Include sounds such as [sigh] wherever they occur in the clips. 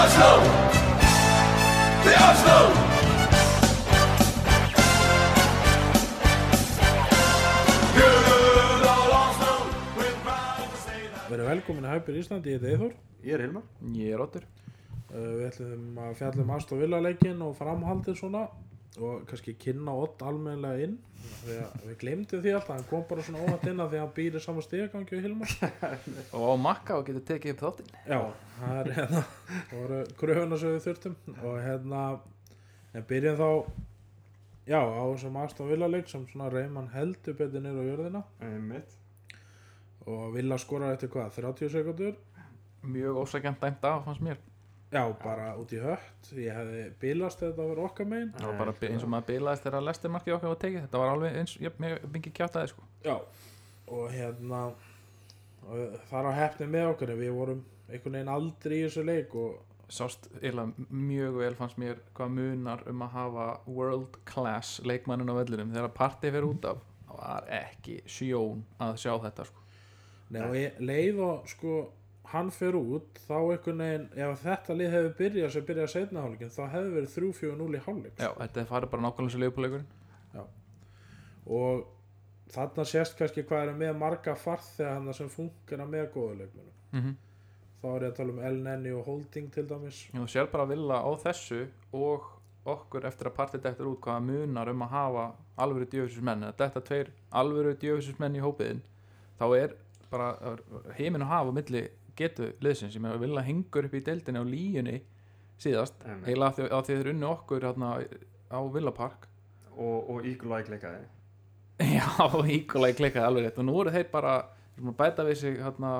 Arsenal! The that. Verið velkomin í Hæpir Íslandi, ég heiti Eithor. Ég er Hilmar Ég er Otur Uh, við ætlum að fjalla um Aston Villa leikin og framhaldið svona og kannski kynna Ott almennilega inn. Því að við glemdum því alltaf, hann kom bara svona óvænt inn að því að hann býr í sama stegagangi og Hilmar. [laughs] Og á makka og getur tekið upp þáttinn. Já, það er hérna, það voru kröfuna sem við þurftum. Og hérna, en byrjum þá, já, á þessum Aston Villa leik sem svona Reymann heldur betur niður á jörðina. Einmitt. Og Villa skorar eftir hvað, 30 sekundur? Mjög ósækjant dæmt af fannst mér Já, bara út í hött, ég hefði bilast ef þetta var okkar megin. Það var bara eins og maður bilaðist þegar lestir markið okkar var tekið. Þetta var alveg eins, ég mingi kjátaði sko. Já, og hérna það er á hefni með okkur en við vorum einhvern veginn aldrei í þessu leik og Sást eiginlega mjög vel fannst mér hvað munar um að hafa world class leikmannin á vellinum. Þegar partið fyrir út af það var ekki sjón að sjá þetta sko. Nei, og ég leið og sko hann fer út þá einhvern veginn, ef þetta lið hefði byrjað sem byrjað setna hálfleikin þá hefði verið 3-4-0 í hálfleik. Já, þetta farið bara nákvæmlega sem leifbúleikurinn og þarna sést kannski hvað er með marga farþega hann sem funkar með góðu leikmunum mm -hmm. þá er ég að tala um Nenni og Holding til dæmis. Þú sér bara að vilja á þessu og okkur eftir að partið dettur út hvaða munar um að hafa alvöru djöfisismenn eða þetta tveir alvöru djöfisismenn í hópiðin þá er bara heiminn og hafa milli getu liðsins. Sem er að vilja hengur upp í deildinni á líjunni síðast. Heila því að því þeir unnu okkur hérna, á Villapark Og, og Eye leikaði [laughs] Já, íkulega klikkaði alveg rétt. Og nú eru þeir bara að bæta við sig hérna,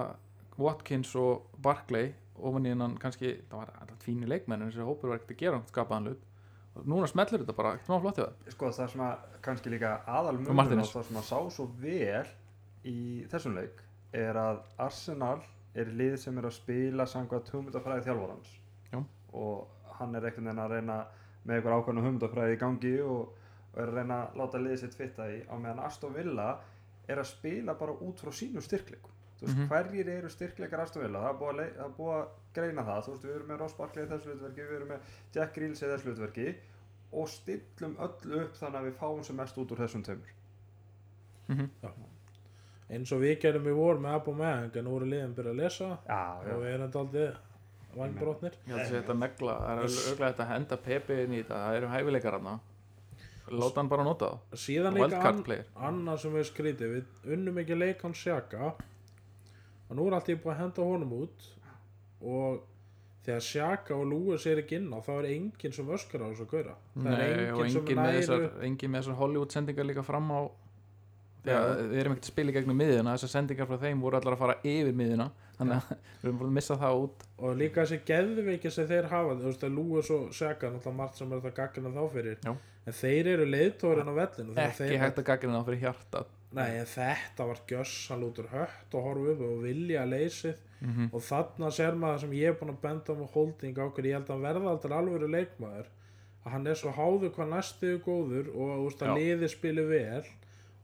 Watkins og Barclay ofan í hennan kannski, það var alltaf fínu leikmenn en þessi hópur var ekkert að gera skapaðan hlut. Og núna smellur þetta bara, ekkert má flott í það Sko það sem að kannski líka aðal Og munur Martínez. og það sem að sá svo vel í þessum leik er að Arsenal er lið sem er að spila samkvæmt hugmyndafræði þjálfarans. Já. og hann er einhvern veginn að reyna með einhver ákvæmnu hugmyndafræði í gangi og, og er að reyna að láta liðið sitt fitta í á meðan Aston Villa er að spila bara út frá sínu styrkleikum. Þú veist, Mhm. hverjir eru styrkleikar Aston Villa? Það er búið að, er búið að greina það. Þú veist, við erum með Ross Barkley í þessu hlutverki við erum með Jack Greaves í þessu hlutverki og stillum öllu upp þannig að við fáum sem mest út úr þessum tömur mm eins og við gerum í vor með Abu Meng en nú eru liðin byrjað að lesa. Já, og við erum daldið vangbrotnir Ég held að sé þetta negla, það er auðvitað þetta að henda Pepe inn í þetta, það eru hæfileikar hann láta hann bara nota það síðan líka annað sem við skrítið við unnum ekki leik hann Sjaka og nú er allt ég búið að henda honum út. Og þegar Sjaka og Lewis er ekki inn á þá er enginn sem öskar á þessu að er Nei, og enginn með, næru þessar, engin með þessar Hollywood sendingar líka fram á við erum ekkert að spila í gegnum miðjuna þessar sendingar frá þeim voru allar að fara yfir miðjuna. Þannig að [laughs] við erum bara að missa það út. Og líka þessi geðveiki sem þeir hafa þú veist að Lewis og Sjaka náttúrulega margt sem er það gaggina þá fyrir. Já. en þeir eru leiðtórin á vellinu ekki þeir, hægt að gagna það fyrir hjarta nei þetta var gjössan lútur hött og horfa upp og vilja leysið. Mm -hmm. og þarna ser maður sem ég er búin að benda með holding á okkur, ég held að verða aldrei alvöru leikmaður. Að hann er svo háður hvað næstuðu góður og veist, að Já. liði spili vel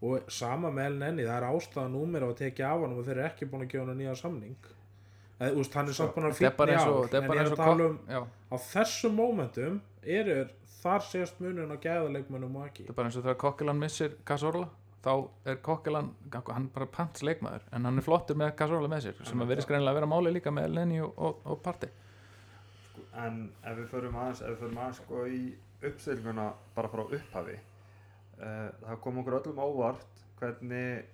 og sama með Elnenni það er ástæða númer á að tekja af hann og þeir eru ekki búin að gefa hann nýja samning. Eða, þú veist, hann er samt búin að er bara í eins og ár er en bara ég er eins að og tala um já, á þessum mómentum eru þar sést munin á gæðaleikmönnum og ekki. Þetta er bara eins og þegar Kokkelan missir Cazorla þá er Kokkelan hann er bara pants leikmaður en hann er flottur með Cazorla með sér sem að verið skrænilega að vera máli líka með Lenny og, og, og Parti en ef við förum aðeins ef við förum aðeins sko í uppstillinguna bara frá upphafi það kom okkur öllum óvart hvernig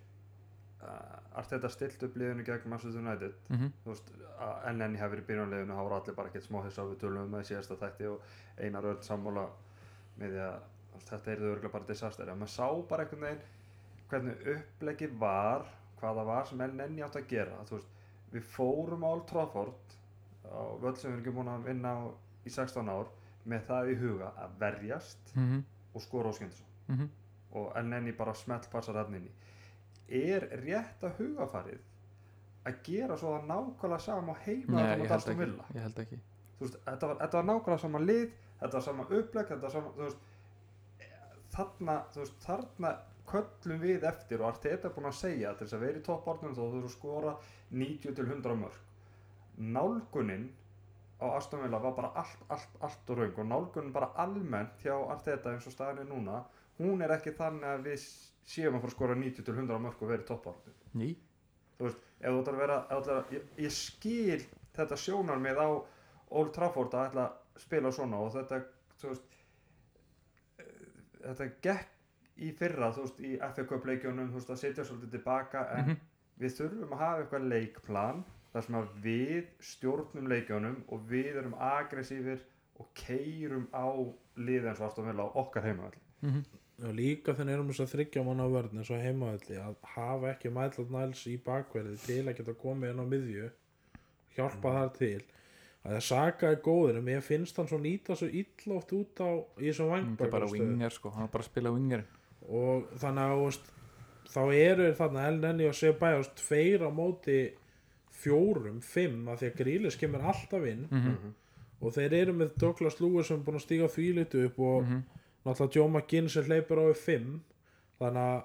uh, Arteta stilt upp liðinu gegn Manchester United. Mm -hmm. þú veist, að NN hefur í byrjunleginu voru allir bara ekkert smá þess að við tölum um það í síðasta þætti og einar öll sammála með því að þetta er þau örgulega bara disaster. En maður sá bara einhvern veginn hvernig upplegi var hvað það var sem NN átt að gera. Þú veist, við fórum á Old Trafford á völd sem við erum ekki búin að vinna á í 16 ár með það í huga að verjast Mm -hmm. og skora óskyndu Mm og NN bara smelt passar hann inn í er rétt að hugafarið að gera svo það nákvæmlega sama heima Nei, ég held ekki, ég held ekki. Veist, þetta, var, þetta var nákvæmlega sama lið þetta var sama uppleg þetta var sama, veist, þarna, veist, þarna köllum við eftir og Arteta er búin að segja til þess að vera í toppbornum þá þú þurfum að skora 90 til 100 mörg nálgunin á Aston Villa var bara allt, allt, allt og raung og nálgunum bara almennt hjá Arteta eins og staðan er núna hún er ekki þannig að við séum að fara að skora 90 til 100 mörg og toppáratu ný þú veist, ef þú ætlar að vera ætlar ég, ég skil þetta sjónarmið á Old Trafford að ætla að spila svona og þetta þú veist þetta gekk í fyrra þú veist, í Cup leikjónum að setja svolítið tilbaka en Mhm. við þurfum að hafa eitthvað leikplan þar sem að við stjórnum leikjónum og við erum aggressífir og keirum á liðið eins og Villa á okkar heimavall Mhm. Og líka þegar erum þess að þryggja manna vörn eins og heimaðalli að hafa ekki mætlat næls í bakverði til að geta komið inn á miðju hjálpa Mm. þar til að það saka er góður en mér finnst hann svo nýta svo illa oft út á í þessum winger sko, hann er bara að spila winger og þannig að veist, þá eru þarna Elneni og Sebajos tveir á móti fjórum, fimm af því að Grílis kemur alltaf inn Mhm. og þeir eru með Douglas Lewis sem er búin að stíga þvílitu upp og Mhm. Náttúrulega Joe McGinn sem hleypur á við fimm þannig að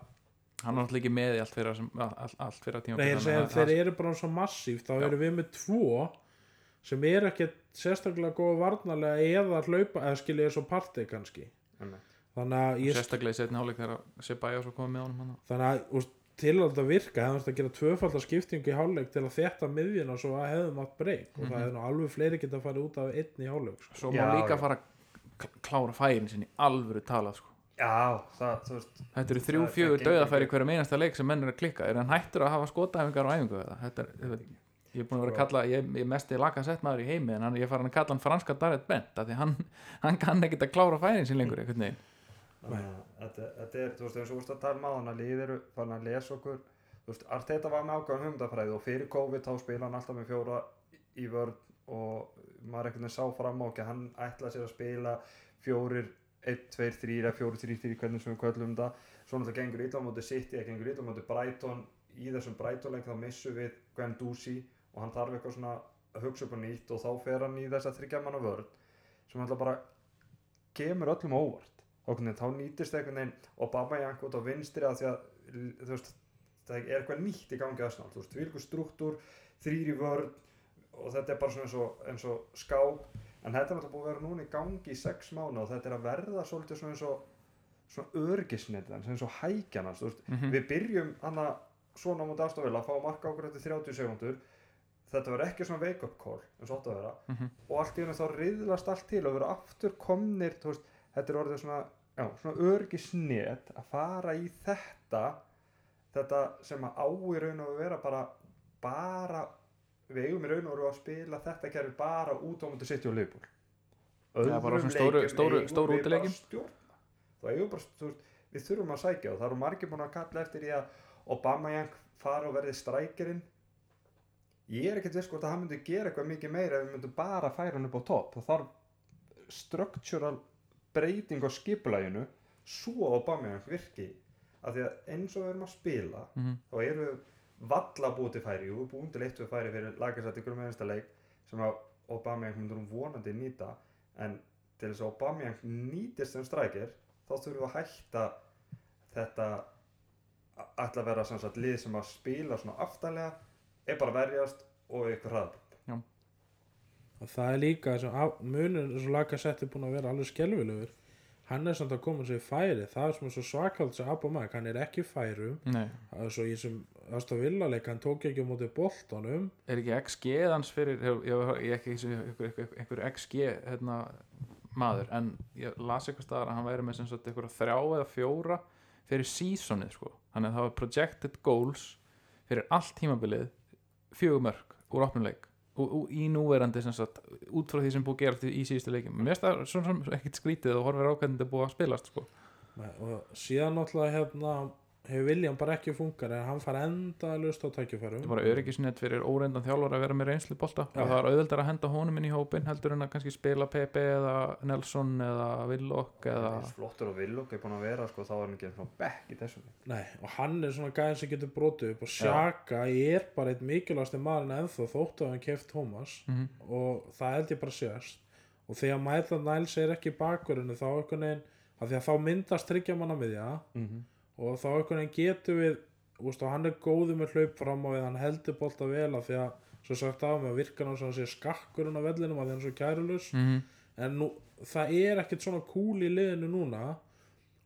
Hann er náttúrulega ekki með í allt fyrir, sem, allt, allt fyrir tíma Nei, að þeir eru bara svo massíf þá eru við með tvo sem eru ekkert sérstaklega góða varnarlega eða hlaupa eða skilja og partey kannski. Þannig að ég Sérstaklega í setni hálfleik þegar Sebajos var komið með honum þannig að úst, til að þetta virka hefðum þetta að gera tvöfaldar skiptingu í hálfleik til að þetta miðjuna svo að hefðum átt breyk og það hefði nú alveg fleiri geta farið út af einn í hálfleik sko. Svo má líka já. fara að klára færin sinni alvöru talað sko. Já, það, þú veist Þetta eru þrjú, fjögur gengur dauðafæri ekki. hverju einasta leik sem menn er að klikka. Er hann hættur að hafa skotæfingar og æfingu eða? Þetta er, ég veit ekki Ég er búin að vera að kalla, ég, ég er mest í laka sett maður í heimi en hann, ég er farin að kalla hann franska Darrett Bent af því hann, [laughs] hann kann ekkert að klára færin sin lengur einhvern veginn. Þetta, þetta er, þú veist, eins og veist að tala um á að lið eru fann að lesa okkur. Þú veist, Arteta var með ákvæðan humdafræði og fyrir COVID þá spila hann alltaf með fjóra í vörn og maður veginn sá fram á ekki að hann ætlaði sér að spila fjórir 1, 2, 3 eða 4, 3, 3 hvernig sem við köllum þetta. Svo náttúrulega gengur illa á móti City eða gengur illa á móti Brighton. Í þessum Brighton-leik þá missum við Gwen Ducey og hann þarf eitthvað svona að hugsa upp á nýtt og þá fer hann í þessa þryggjamanna vörn sem alltaf bara kemur öllum á óvart. Hvernig, þá nýtist einhvern veginn Obama Jank út á vinstri að því að veist, það er eitthvað nýtt í gangi aðsnátt, þú veist, vilku struktúr þrýri vörn og þetta er bara svona eins og, eins og skák en þetta er náttúrulega búið að vera núna í gangi í sex mánu og þetta er að verða svolítið svona eins og svona örgisnett eins og hækjanast, veist, Mhm. við byrjum hana svona á mútið aðstofila að fá marka eftir 30 sekundur þetta verður ekki svona wake up call eins og átt að vera Mhm. og allt í henni þá riðlast allt til og vera aftur komnir veist, þetta er orðið svona, já, svona örgisnet að fara í þetta þetta sem að á í raun og vera bara bara við eigum í raun og veru að spila þetta kerfi bara út á mútið sitt og leifbúl Já, bara svona stóru- stóru- stóru útileikjum. þá eigum bara, þú veist, við þurfum að sækja og það eru margir búin að kalla eftir í að Obama Jank fara og verði strækirinn. Ég er ekkert viss hvort að hann myndi gera eitthvað mikið meira ef við myndum bara færa hann upp á topp. Það þarf structural breyting á skipulæginu svo að Obama Jank virki. Af því að eins og við erum að spila Mhm. þá erum við valla búið til færi. Og við búum til eitt við færi fyrir lagarsætt ykkur með einsta leik sem að Aubameyang myndur hún vonandi nýta. En til þess að Aubameyang nýtist sem strækir þá þurfum við að hætta þetta ætla að vera sem sagt lið sem að spila svona aftalega er bara verjast og ykkur hraðbund og það er líka þess að munur eins og lagasetti búin að vera alveg skelfilegur hann er samt að koma sér færi. Það er sem er svo svakald sem Abomag hann er ekki færum. Það er svo í þessum aðstof villaleik hann tók ekki á móti boltanum. Er ekki XG hans fyrir, ég, ég, ég er ekki einhver, XG hérna, maður, en ég las eitthvað staðar að hann væri með sem þrjá eða fjóra fyrir seasonið sko, þannig að það var projected goals fyrir allt tímabilið fjögur mörg úr opnuleik og, og í núverandi sagt út frá því sem búið að gera í síðustu leikim mér finnst það svona sem ekkert skrítið og horfir á hvernig þetta búið að spilast sko. Og síðan náttúrulega hérna hefur William bara ekki funkar en hann far enda að lusta á tækifærum. Þetta var öryggisnett fyrir óreindan þjálfur að vera með reynslu bolta. Já. og það var auðveldar að henda honum inn í hópin heldur en að kannski spila Pepe eða Nelson eða Willock eða flottur og villok er búin að vera sko, þá er hann ekki svona back í þessum Nei, og hann er svona gæðin sem getur brotið upp og Sjaka er bara eitt mikilvægasti maðurinn ennþá þóttu að hann keft Thomas. Mhm. og það held ég bara sést. Og þegar Maitland Niles er ekki í bakverðinu þá þá myndast tryggja manna miðja. Mm -hmm. Og þá einhvern veginn getur við úst, og hann er góður með hlaup fram á við hann heldur bolta vel af því að svo sagt af með að virka ná sem að sé skakkurinn á vellinum að það er svo kærulus mm en nú, það er ekkert svona cool í liðinu núna.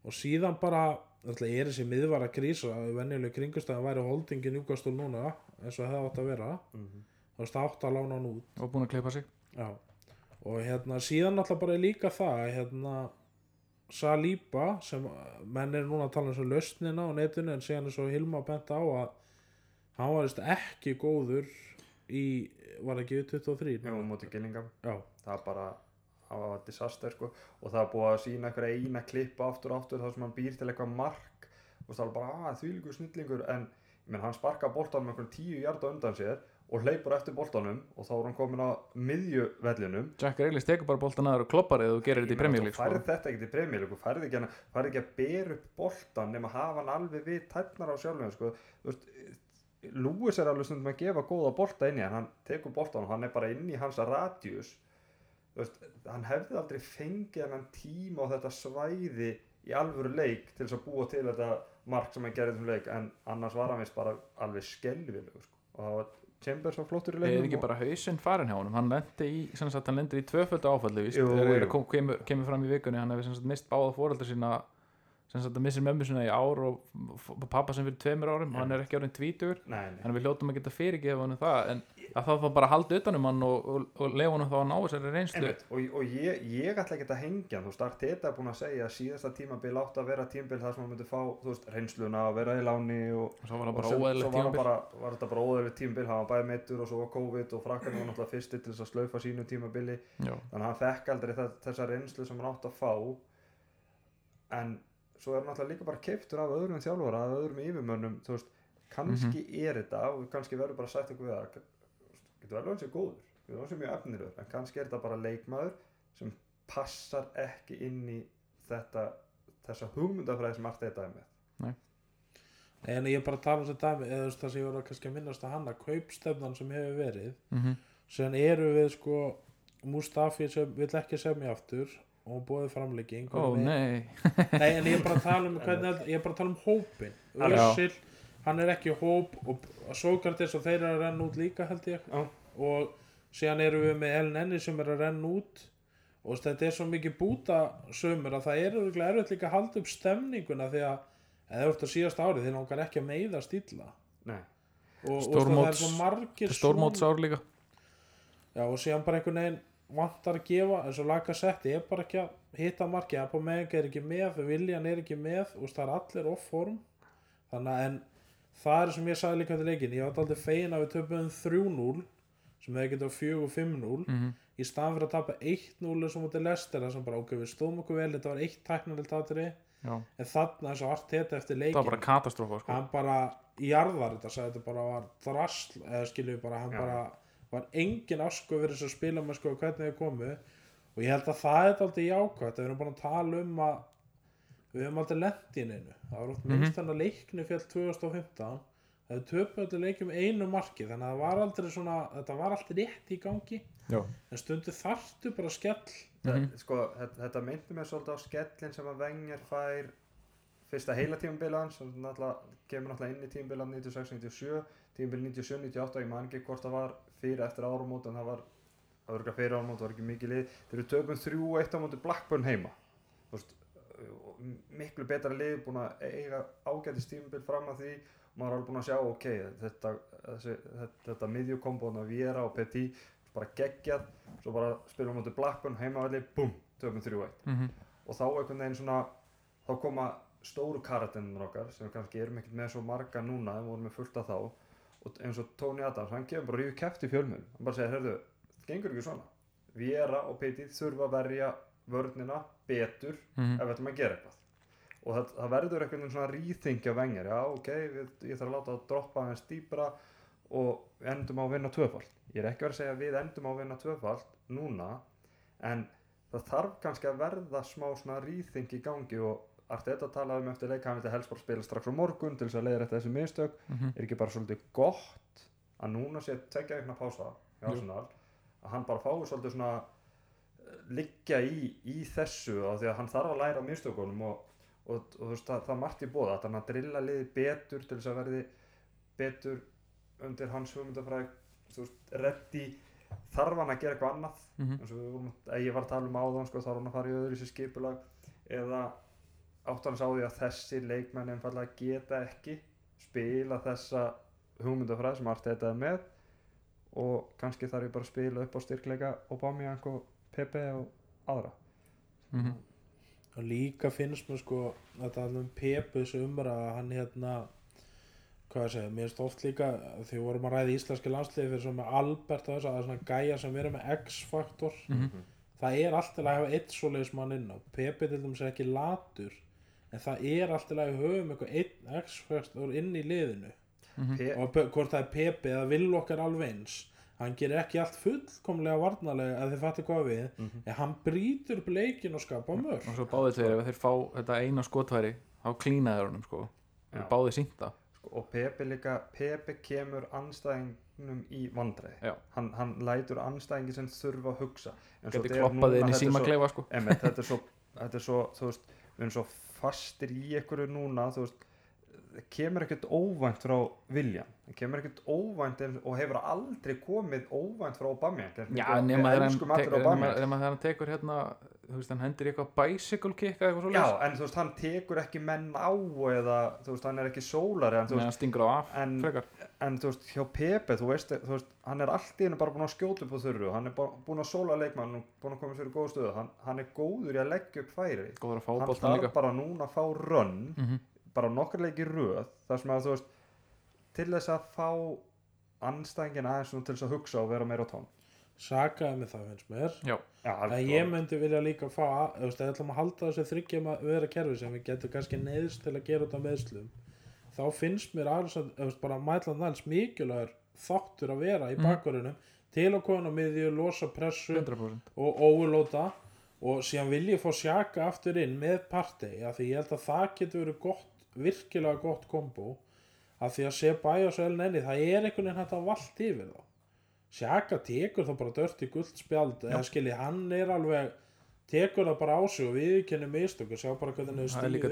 Og síðan bara Það er þessi miðvara krísa að venjuleg kringustæðan væri holdingin júkastúl núna eins og það átt að vera. Mhm. þá veist átt að lána hann út. Og búin að klippa sig. Já, og hérna síðan alltaf bara líka það að, hérna Saliba sem menn er núna að tala um svo lausnina á netinu en síðan er svo Hilma bent á að hann var veist ekki góður í, var ekki 23 Jú, múti Gillingham. Já, það er bara það var disaster sko. Og það er búið að sína eitthvað eina klippa aftur og aftur þar sem hann býr til eitthvað mark. Og það er bara að því líkur snillingur. En menn hann sparka boltanum einhvern tíu hjarta undan sér og hleypur eftir boltanum og þá er hann komin á miðjuvellinum Jack Grealish tekur bara boltan aður og kloppar eða þú gerir þetta í League þú færð sko. þetta ekkert í League þú færð ekki, ekki að bera upp boltan nema hafa hann alveg við tætnar á sjálfum sko. Lewis er alveg stundum að gefa góða bolta inn í hann hann tekur boltan og hann er bara inn í hans veist, hann hefði aldrei fengið hann tíma á þetta svæði í alvöru leik til þess að búa til þetta mark sem hann gerði þessum leik en annars var hann vist bara alveg skelvilegu sko. og það var Chambers var flottur í leiknum ekki og- bara hausinn farin hjá honum hann lendi í, sagt, hann lendir í er, er, jú. kom, kemur, kemur fram í vikunni hann hefur mist báða fóreldur sína að missir mömmu sína í ár og pappa sem fyrir tveimur árum, hann er ekki orðin tvítur nei, nei. en við hljótum að geta fyrirgefa hann það en að það var bara að halda utanum hann og, og, og lefa hann þá að ná þessari reynslu. Einmitt, og, og ég, ég ætla ekki að hengja þú veist, Arteta er búin að segja að síðasta tímabil átt að vera tímabil þar sem hann myndi fá, veist, reynsluna og vera í láni og, svo var sem- svo var, bara, var þetta bara óæðilegt tímabil, hann var bæði meittur og svo var COVID og frakkan var náttúrulega fyrsti til þess að slaufa sínu tímabili, Já. þannig að hann fekk aldrei þessa reynslu sem hann átt að fá. En svo er hann náttúrulega líka bara keiptur af öðrum þjálfara, af öðrum yfirmönnum, þú veist, kannski er þetta og kannski verður bara sagt eitthvað við það getur vel að hann sé góður. Getur að hann sé mjög efnilegur en kannski er þetta bara leikmaður sem passar ekki inn í þetta þessa hugmyndafræði sem allt þetta er með en ég er bara að tala um þetta dæmi eða þú veist það sem ég var að kannski að minnast að hanna kaupstefnan sem hefur verið mm sem eru við sko Mustafi sem vill ekki semja aftur og búið framlegging. Ó nei. Nei, en ég er bara að tala um [laughs] hvernig, ég er bara að tala um hópin Alveg. Özil, hann er ekki hóp og Sókrates og þeir eru að renna út líka held ég. Já. Og síðan eru við með Nenni sem er að renna út. Og þetta er svo mikið búta sömur að það er örugglega erfitt líka að halda upp stemninguna því að eða þú ert að síðast árið þeir langar ekki að meiða stíla Nei. og, og það er svo margir stórmóts ár líka. Já, og síðan bara einhvern veginn vantar að gefa, eins og laga setti er bara ekki að hitta marki að på meðan er ekki með, viljan er ekki með og það er allir off form. Þannig að en það er sem ég sagði líka til leikin ég var aldrei fegin að við töpuðum 3-0 sem hefði getað 4-5-0 mm í staðan fyrir að tapa 1-0 sem mútið lestir það sem bara ok, við stóðum okkur vel þetta var eitt tæknarlegt aðri en þarna eins og allt þetta eftir það leikin var bara katastrófa sko. hann bara jarðar þetta þetta bara var drasl eða skiljum við bara, hann Já. bara var engin ásku fyrir þess að spila með sko hvernig við komu. Og ég held að það er aldrei jákvæmt að við erum búin að tala um að við höfum aldrei lent í neinu. Það var oft Mhm. minnst hann að leikni fjall 2015 það er töpu allir leikjum einu marki þannig að það var aldrei svona þetta var alltaf rétt í gangi. Já, en stundu þarftu bara skell. Mhm. Það- sko, þetta, þetta myndi mig svolítið á skellin sem að Wenger fær fyrsta heila tímabilan sem náttúrulega kemur náttúrulega inn í tímabilan 96-97 tímabil 97-98 ég man ekki hvort það var fyrir eftir áramót en það var öðruga fyrir áramót, það var ekki mikið lið. Þeir eru töpum 3-1 á móti Blackburn heima. Veist, miklu betra lið búin að eiga ágætis tímabil fram að því maður er alveg búin að sjá ok, þetta, þessi, þetta, þetta miðjukombóna Viera og Petit bara geggjað, svo bara spilum við móti Blackburn heimavalli, búm, töpum 3-1 mm og þá einhvern veginn svona þá koma stóru karatennir okkar sem við kannski erum ekkert með svo marga núna en vorum með fullt af þá og eins og Tony Adams, hann kemur bara ríðu kæft í fjölmjörn hann bara segir, heyrðu, það gengur ekki svona. Viera og Petit þurfa að verja vörnina betur Mhm. ef við ætlum að gera eitthvað og það, það verður einhvern veginn svona rýþingja vengar, já ok, við, ég þarf að láta að droppa aðeins dýpra og við endum á að vinna tvöfald ég er ekki verið að segja að við endum á að vinna tvöfald núna en það þarf kannski að verða smá svona rýþing í gangi og Arteta talaði um eftir leik hann vildi helst bara spila strax á morgun til þess að leiða þessi mistök Mhm. er ekki bara svolítið gott að núna sé tekja eitthvað pása Jú. Arsenal að hann bara fái svolítið svona eh, liggja í, í þessu og því að hann þarf að læra mistökunum og, og, og þú veist það, það er margt í bóða að hann að drilla liði betur til þess að verði betur undir hans hugmyndafræði þú veist, reddi þarf hann að gera eitthvað annað Mhm. eins og við vorum, að ég var að tala um áðan sko, þarf hann að fara í öðru í sér skipulag eða átt hann sá því að þessi leikmenn einfallega geta ekki spila þessa hugmyndafræð sem Arteta er með og kannski þarf ég bara að spila upp á styrkleika Aubameyang og Pepe og aðra Mhm. Og líka finnst mér sko þetta alveg um Pepu þessu umræða hann hérna hvað ég segja, mér finnst oft líka því við vorum að ræða íslenski landsliði fyrir svona Albert og þess að það er svona gæja sem verið með X-faktor. Mhm. það er alltaf að hafa eitt svoleiðis mann inn á. Pepe til dæmis er ekki latur en það er alltaf að höfum eitthvað X-faktor inn í liðinu. Pe og pe- hvort það er Pepe eða vill okkar alveg eins hann gerir ekki allt fullkomlega varnarlega að þið fattu hvað við. Mhm. en hann brýtur upp leikin og skapa mörg og svo báðið þeir ef þeir fá þetta eina skotværi þá klínaður honum sko. Þeir báðið sínta sko, og Pepe líka Pepe kemur anstæðingnum í vandræði. Hann, hann lætur anstæðingi sem þurfa að hugsa. En svo geti þetta er kloppaði núna, inn í þetta er síma svo- kleifa sko. Þetta er svo, þetta er svo þú veist, við erum svo fastir í einhverju núna þú veist, kemur ekkert óvænt frá Viljan það kemur ekkert óvænt og hefur aldrei komið óvænt frá Aubameyang. Já, nema þegar hann, tekur hérna þú veist, hann hendir eitthvað bicycle kick eða eitthvað Já, svo en þú veist, hann tekur ekki menn á eða, þú veist, hann er ekki sólari en, veist, hann stingur á af en, en þú veist, hjá Pepe, þú veist, þú veist hann er allt í hennu bara búin að skjóta upp á þurru hann er búin að sóla leikmann og búin að koma sér í góð stöðu. Hann, hann er góður í að leggja upp færi. Góður að fá bara nokkur leiki röð þar sem að þú veist til þess að fá anstæðingin aðeins til þess að hugsa og vera meira á tón. Sakaði mig það finnst mér. Já, en ég myndi vilja líka fá að- þú veist, ef við ætlum að halda þessu þryggjum að vera kerfi sem við getum kannski neðst til að gera út af meðslum þá finnst mér alls að þú veist, bara mætlan næls mikilvægur þáttur að vera í Mhm. bakverðinum til að koma á miðju, losa pressu 100% og overlóta og síðan vil ég fá sjaka aftur inn með partey af því ég held að það getur verið gott virkilega gott kombo af því að sé bæjast og eln enni það er einhvern veginn hægt að vallt yfir þá. Sjaka tekur þá bara dört í gullt spjald eða skilji hann er alveg tekur það bara á sig og viðkennir mistök og sjá bara hvernig þau Það er líka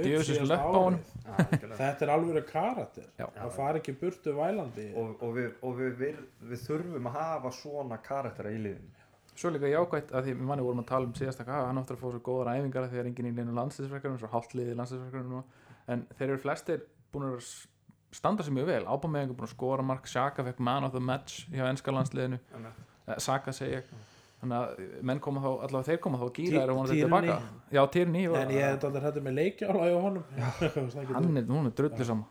algjörlega. þetta er alveg karakter. Já. það fari ekki burtu vælandi. Og, og, við, og við, við, við þurfum að hafa svona karaktera í liðinu. Svo líka jákvætt að því við manni vorum að tala um síðast að hann áttur að fá svo góðar æfingar af því að er enginn í leinu landsliðsverkefnum svo hálftliði landsliðsverkefnum en þeir eru flestir búin að standa sig mjög vel. Ábæðmeðingur búin að skora mark Saka fekk man of the match hjá ennska landsliðinu. Eh, Saka segi ég. Þannig að menn koma þá, allavega þeir koma þá gýra er og vonandi Tierney. tilbaka já, og en ég hef þetta hættu með leikjála í honum. [laughs] Það hann er, er drullu saman.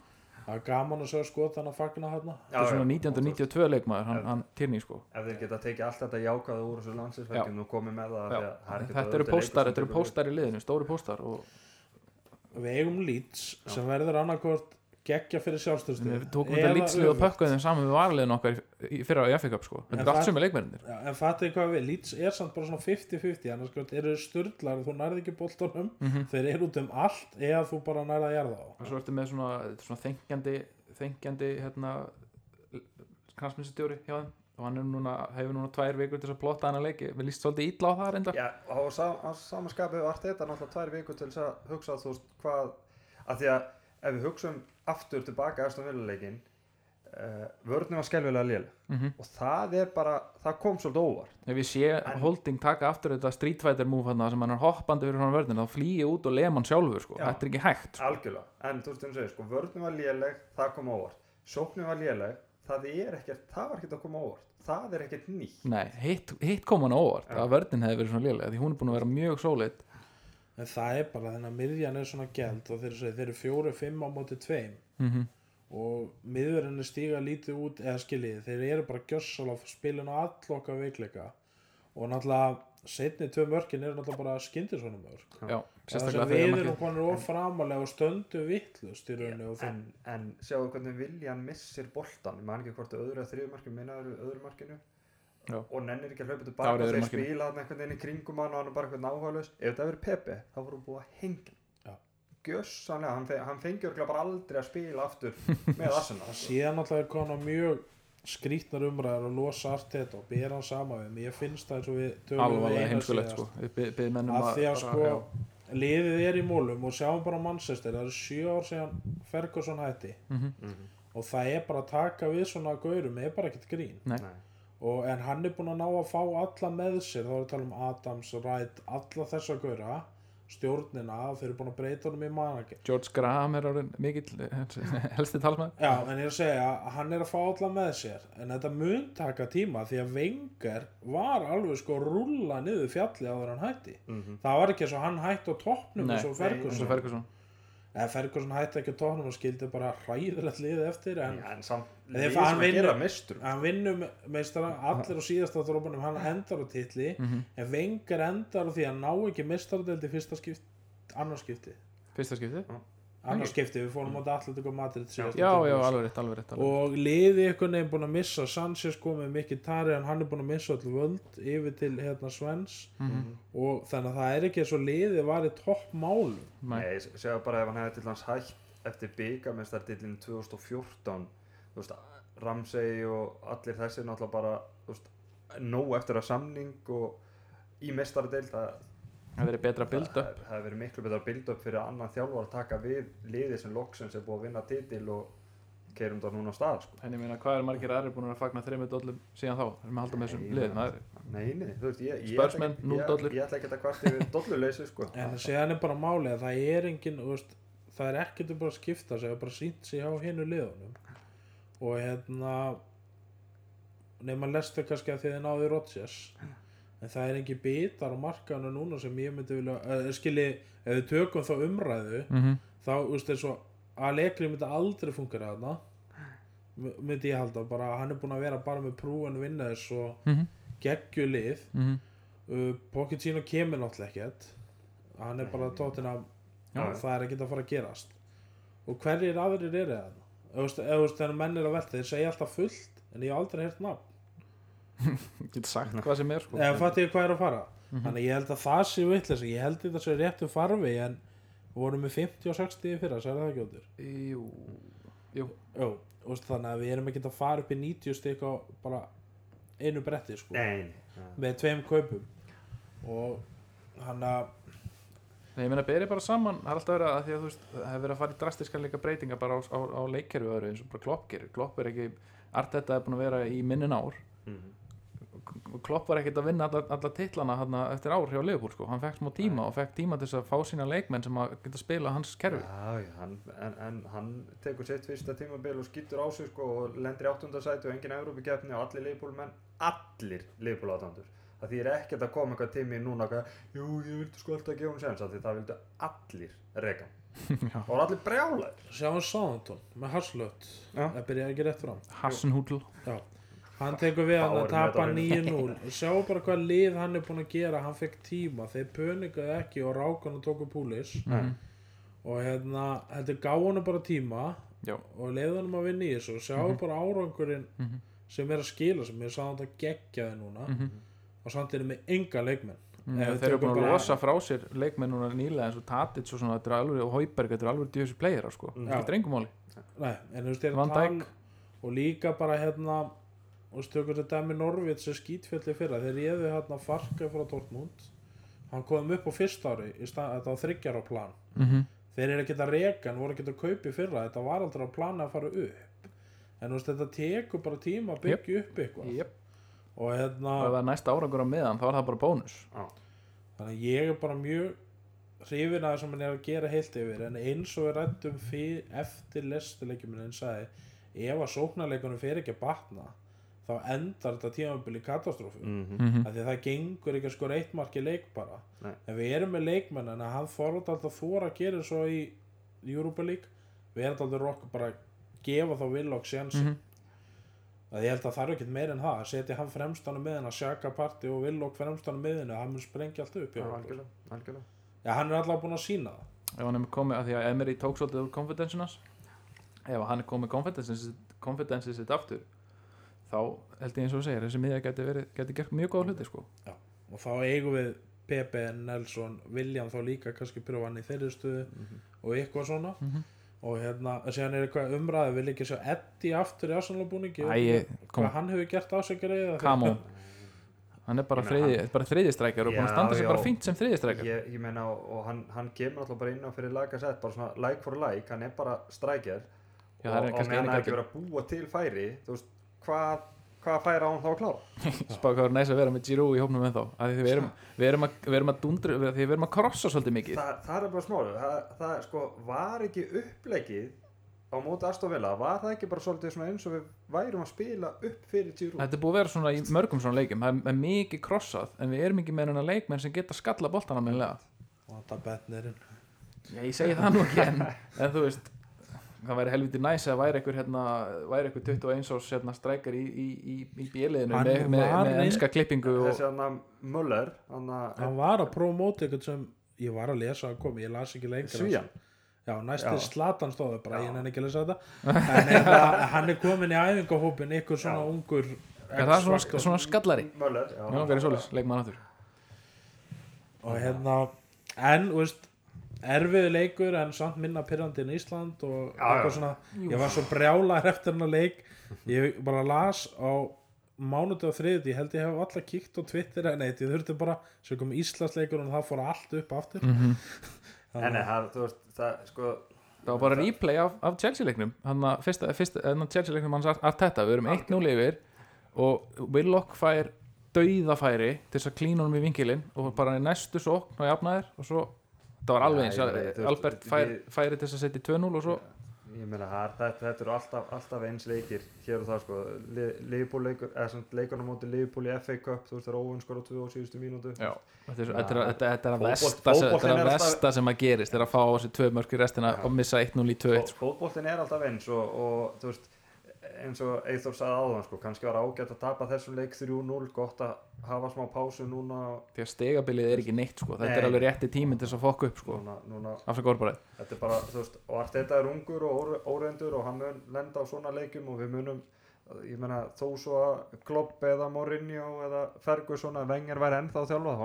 Er gaman að sjá skot hann að fagna hann það er svona 1992 leikmaður, hann, hann Tierney sko. Ef þeir geta tekið allt þetta jákvæða úr þessu landsinsverkjum og komið með það að það er þetta eru þetta póstar í liðinu, stóri póstar og við eigum Leeds sem verður annarkvort geggja fyrir sjálfstöðstöð við tókum þetta lítslið og pökkuðum þeim saman við varliðin okkar í- í fyrra í FA Cup sko, þetta er allt það- sem er leikmennir en fattu hvað við, Leeds er samt bara svona 50-50 annars sko, eru sturdlar, þú nærði ekki boltanum Mhm. þeir eru út um allt eða þú bara nærði að jarða á. Og svo ertu með svona, þetta svona þengjandi þengjandi hérna knastminnstjóri hjá þeim og hann núna, hefur núna tvær vikur til að plotta hann að leiki við líst svolítið illa á það reynda Já, og samanskapið var þetta náttúrulega tvær vikur til að hugsa þú veist hvað að því að ef við hugsaum aftur tilbaka eftir viljuleikin uh, vörnum var skelvilega lél mm og það er bara, það kom svolítið óvart. Ef ég sé En- Holding taka aftur þetta Street Fighter move hann sem hann er hoppandi fyrir hann vörðin þá flýi út og lem hann sjálfur sko. Já. þetta er ekki hægt sko. algjörlega, en þú veist um segir sko, vörnum var léleg, það kom óvart. Sóknum var léleg, það er ekkert það var ekkert að koma óvart, það er ekkert nýtt. Nei, hitt, hitt kom hann á óvart Já. að vörðin hefði verið svona lélega því hún er búin að vera mjög sóleit en það er bara þennan miðjan er svona gæld og þeir, segja, þeir eru fjóru, fimm á móti tveim. Mm og miðverðinni stíga lítið út eða skiljið, þeir eru bara gjössal að spilin á alloka veikleika. Og náttúrulega setni tvö mörkin eru náttúrulega bara skyndisvonum mörk Já, sérstaklega að þegar við erum konur of framalega og stöndu vittlust í rauninu og en, en sjáu hvernig Viljan missir boltan, man ekki hvort að öðru eða þriðu markinu minnaður öðru markinu Já. og nennir ekki að hlaupa öðru þeir markinu. spila hann einhvern veginn í kringum hann og hann er bara eitthvað náhæðlaus ef þetta verið Pepe, þá voru búið að hengja Já. gjössanlega, hann, fe hann örugglega bara aldrei að spila aftur [laughs] með Arsenal síðan náttúrulega er konar mjög skrítnar umræður að losa Arteta og bera hann sama við ég finnst það eins og við tölum við síðast. sko. við by- byggðum mennum að því að sko já. liðið er í mólum og sjáum bara Manchester það eru sjö ár síðan Ferguson hætti Mhm. Mhm. og það er bara að taka við svona gaurum er bara ekkert grín Nei. Og, en hann er búinn að ná að fá alla með sér þá er að tala um Adams, Wright, alla þessa gauðra stjórnina og þeir eru búin að breyta honum í manager. George Graham er orðin mikill [laughs] helsti talsmaður. Já, en ég er að segja að hann er að fá alla með sér en þetta mun taka tíma því að Wenger var alveg sko að rúlla niður fjalli áður en hann hætti. Mhm. það var ekki eins og hann hætti á toppnum Nei, eins og Ferguson eða Ferguson hætti ekki á toppnum og skildi bara hræðilegt liðið eftir en Já, en samt En þeir lið fá- hann sem að gera vinnur- mistur hann vinnum meistara allir á síðasta þrópunum hann endar á titli. Mhm. en Wenger endar á því að ná ekki meistaradeld í fyrsta skipti Fyrsta skipti annars skipti, við fórum á Atletico Madrid síðasta Já, já, alveg rétt, alveg rétt og liði einhvern veginn búin að missa Sanchez komið mikið tari en hann er búin að missa öll völd yfir til hérna Svens. Mhm. og þannig að það er ekki eins og liði var í topp málum Nei. Segja bara ef hann hefði til hans hætt eftir byggamestardillin 2014 þú veist, Ramsey og allir þessir náttúrulega bara þú veist, nóg eftir að samning og í mestardeild það Það verið betra það build up það hefði verið miklu betra build up fyrir annan þjálfar að taka við liðið sem loksins er búið að vinna titil og keirum það núna á stað sko. En ég meina, hvað er margir aðrir búin að fagna þreymur dollum síðan þá? Erum við að halda með þessum Nei, liðum? nei. Það er- Nei, nei, þú veist, ég, núll ég, dollur. ég ætla ekki að kvart yfir dolluleysi sko. [laughs] en séðan er bara málið að það er engin þú veist, það er ekkert bara að skipta sig það er bara sínt sig á hinu liðunum og hérna að en það er engin bitar á markaðinu núna sem ég myndi vilja uh, skilji, ef við tökum þá umræðu Mhm. þá, þú veist, eins og Allegri myndi aldrei fungera þarna myndi ég halda, bara hann er búin að vera bara með prúan vinna þess og Mhm. geggjulið Mhm. uh, Pochettino kemur náttúrulega ekkert hann er bara tóttina Já. það er ekkert að fara að gerast og hverjir aðrir eru það ef þú veist, þegar menn er að velta þeir segja alltaf fullt, en ég hef aldrei heyrt nafn Get sagt hvað sem er sko. Eða fattu ég hvað er að fara. Þannig að ég held að það sé vitleisa ég held þetta sé réttu farfi en við vorum með 50 og 60 í fyrra, sagði það ekki áttur Jú. Jú. Veist, þannig að við erum ekki að fara upp í 90 stygg á bara einu bretti sko, Nei, með tveim kaupum. Og hann að Nei, ég meina, berið bara saman, það er alltaf verið að því að þú veist, það hefur verið að fara í drastiska líka breytingar bara á, á, á leikkerfi öðru eins og bara Klopp gerir. Klopp er ekki, Arteta er búin að vera í minnin ár Mhm. og Klopp var ekkert að vinna alla, alla titlana hana, eftir ár hjá Liverpool sko. hann fekk smá tíma og fekk tíma til að fá sína leikmenn sem að geta spila hans kerfi Já, já, hann, en, en hann tekur sitt fyrsta tímabil og skýtur á sig sko, og lendir í áttundasæti og engin Európa-keppni og allir Liverpool-menn, allir Liverpool-átandur. Það þýr ekkert að koma eitthvað tími núna að, jú, ég vildi sko alltaf gefa hún því það vildi allir reka. [laughs] Já. og allir brjálæðir. sjáum Sáðantón með Hasslöt Já. það byrjaði ekki rétt fram Hassenhúdl Já. Hann tekur við hann að tapa með þetta 9-0 og sjá bara hvað lið hann er búin að gera. Hann fekk tíma, þeir pöningaði ekki og rákan og tóku púlis Mhm. og hérna, þetta gá hann bara tíma Já. og leiði hann að vinna í þessu. Og sjá bara árangurinn Mhm. sem er að skila sem ég sagði að gegja þið núna. Mhm. og samt er með enga leikmenn. Mm, þeir eru búin að losa frá sér leikmenn núna nýlega eins og Tadic og svona, þetta er alveg, og Hauberg, þetta er alveg djöfis playera sko, Mm. þetta er engum er Dijk. og líka bara hérna og stökur þetta dæmi Norvits sem skítfjalli fyrra. Þeir réðu hérna farka frá Dortmund. Hann kom upp á fyrsta ári þetta var þryggjar á plan. Mm -hmm. þeir eru ekkert að reka, hann voru ekkert að kaupa í fyrra. Þetta var aldrei á plana að fara upp. En veist, þetta tekur bara tíma að byggja upp eitthvað. Yep. og og hérna, ef það er næsta árangur á miðan þá er það bara bónus. Þannig að ég er bara mjög hrifin að það sem hann er að gera heilt yfir. En eins og við rættum eftir lestileikjum en sagði, ef að sóknarleikunum fer ekki að batna þá endar þetta tímabil í katastrófu Mm -hmm. mm af því að það gengur ekki að skora eitt mark í leik bara Nei. en við erum með leikmenn en hann fórhald alltaf þóra að gera svo í Europa League við erum alltaf rokk bara að gefa þá Willock séns -hmm. að ég held að það er ekkert meir en það að setja hann fremstanum miðin að sjaka parti og Willock fremstanum miðinu að hann mun sprengja allt upp okkur. Algjörlega, algjörlega. Já, hann er alltaf búin að sína það ef hann er komið, að því að Emery tók svolítið úr confidencenas ef hann er komið confidence confidence sitt aftur þá held ég eins og segir þessi miðja geti, verið, geti gert mjög góða hluti sko. og þá eigum við Pepe, Nelson, William þá líka kannski pröfa hann í þeirri stöðu og eitthvað svona Mhm. og hérna, síðan er eitthvað umræði vil ekki sjá Eddie aftur í kom. hvað hann hefur gert á sig greið come on hann er bara, þriðistrækjar og búin að Já, standa sig já. bara fínt sem þriðistrækjar Ég, ég meina, og, hann, hann kemur alltaf bara inn á fyrir lagasett, bara svona like for like, hann er bara strækjar Já, og, er og meðan það ekki verið að búa til færi, þú veist, hvað, hvað færa á hann þá að klára? [laughs] Spá hvað er næst að vera með Giroud í hópnum ennþá af því við erum, við erum, að, við erum að dundru því við erum að krossa svolítið mikið. Það, það er bara smálu það, það sko, var ekki upplegið á móti Aston Villa var það ekki bara svolítið eins og við værum að spila upp fyrir Giroud? Þetta er búið að vera svona í mörgum svona leikjum það er- er mikið krossað en við erum ekki með hennar leikmenn sem geta skalla boltana meðlega betnirinn Já, ég segi það nú ekki en, en þú veist það væri helviti næs að væri einhver hérna, væri einhver 21 árs hérna, strækar í, í, í, í bíliðinu með, með, með enska klippingu og, þessi hann að Muller hann hann var að prófa móti eitthvað sem ég var að lesa að koma, ég las ekki lengur Svían? já, næstu slatan stóðu bara, ég nenni ekki að lesa þetta. [laughs] En hérna, hann er komin í æfingahópin ykkur svona Já. ungur er það svona, X-Factor. svona skallari? Muller, já, Já, verið svoleiðis, leikmann aftur. Og hérna en, þú veist erfiðu leikur en samt minna pyrrandi en Ísland og Já, eitthvað já. svona. Ég var svo brjálar eftir hennar leik. Ég bara las á mánuði og þriðið, ég held ég hef alltaf kíkt á Twitter en eitt, ég þurfti bara svo kom Íslandsleikur og það fór allt upp aftur. [laughs] Mm en nei, það, þú veist, það, sko það var bara replay af, af Chelsea leiknum hann að fyrsta, fyrsta hann að Chelsea leiknum hans Arteta, við erum 1-0 yfir og Willock fær dauðafæri til þess að klína honum í vinkilinn og bara næstu sókn og jafnaðir og svo, það var alveg eins veist, Albert fær, færi til þess að setja í 2-0 og svo. Ég meina, það þetta, þetta eru alltaf, alltaf eins leikir hér og það, sko. Liverpool leikur, eða svona leikunum móti í FA Cup, þú veist, það er óvinn skor á 2 og síðustu mínútu. Já, þetta er, þetta þetta, þetta að versta, sem- þetta að er gerist er að fá á þessi tvö mörg í restina og missa 1-0 í 2-1 sko. fótboltin er alltaf eins og þú veist eins og Eithor sagði áðan sko, kannski var ágætt að tapa þessum leik 3-0 gott að hafa smá pásu núna því að stegabilið er ekki neitt sko. þetta Nei. er alveg rétti tíminn til þess að fokka upp sko. núna, núna afsaka orðbæðið þetta er bara, þú veist, og Arteta er ungur og óre- óreyndur og hann mun lenda á svona leikum og við munum ég meina þó svo að Klopp eða Mourinho eða Ferguson eða Wenger væri ennþá að þjálfa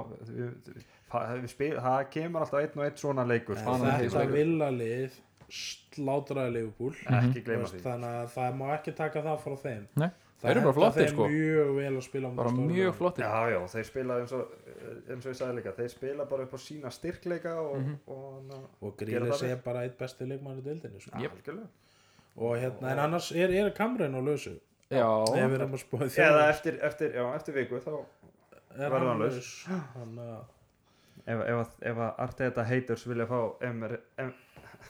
það spil- það kemur alltaf einn og einn svona leikur sko. Þetta villalið slátraði Liverpool. Því. þannig að það má ekki taka það frá þeim. Nei, það þeir eru bara hentar flottir, sko. mjög vel að spila bara mjög flottir. Já, já, þeir spila eins og, eins og ég sagði líka, þeir spila bara upp á sína styrkleika og, Mhm. og, og, og Grílis er bara eitt besti leikmann í deildinni sko. algjörlega. og hérna, en annars er, er Kamrin á lausu? Eða eftir, eftir, já, eftir viku þá, er verður hann laus. hann, uh, ef, ef, að- ef að Arteta haters vilja fá Emre,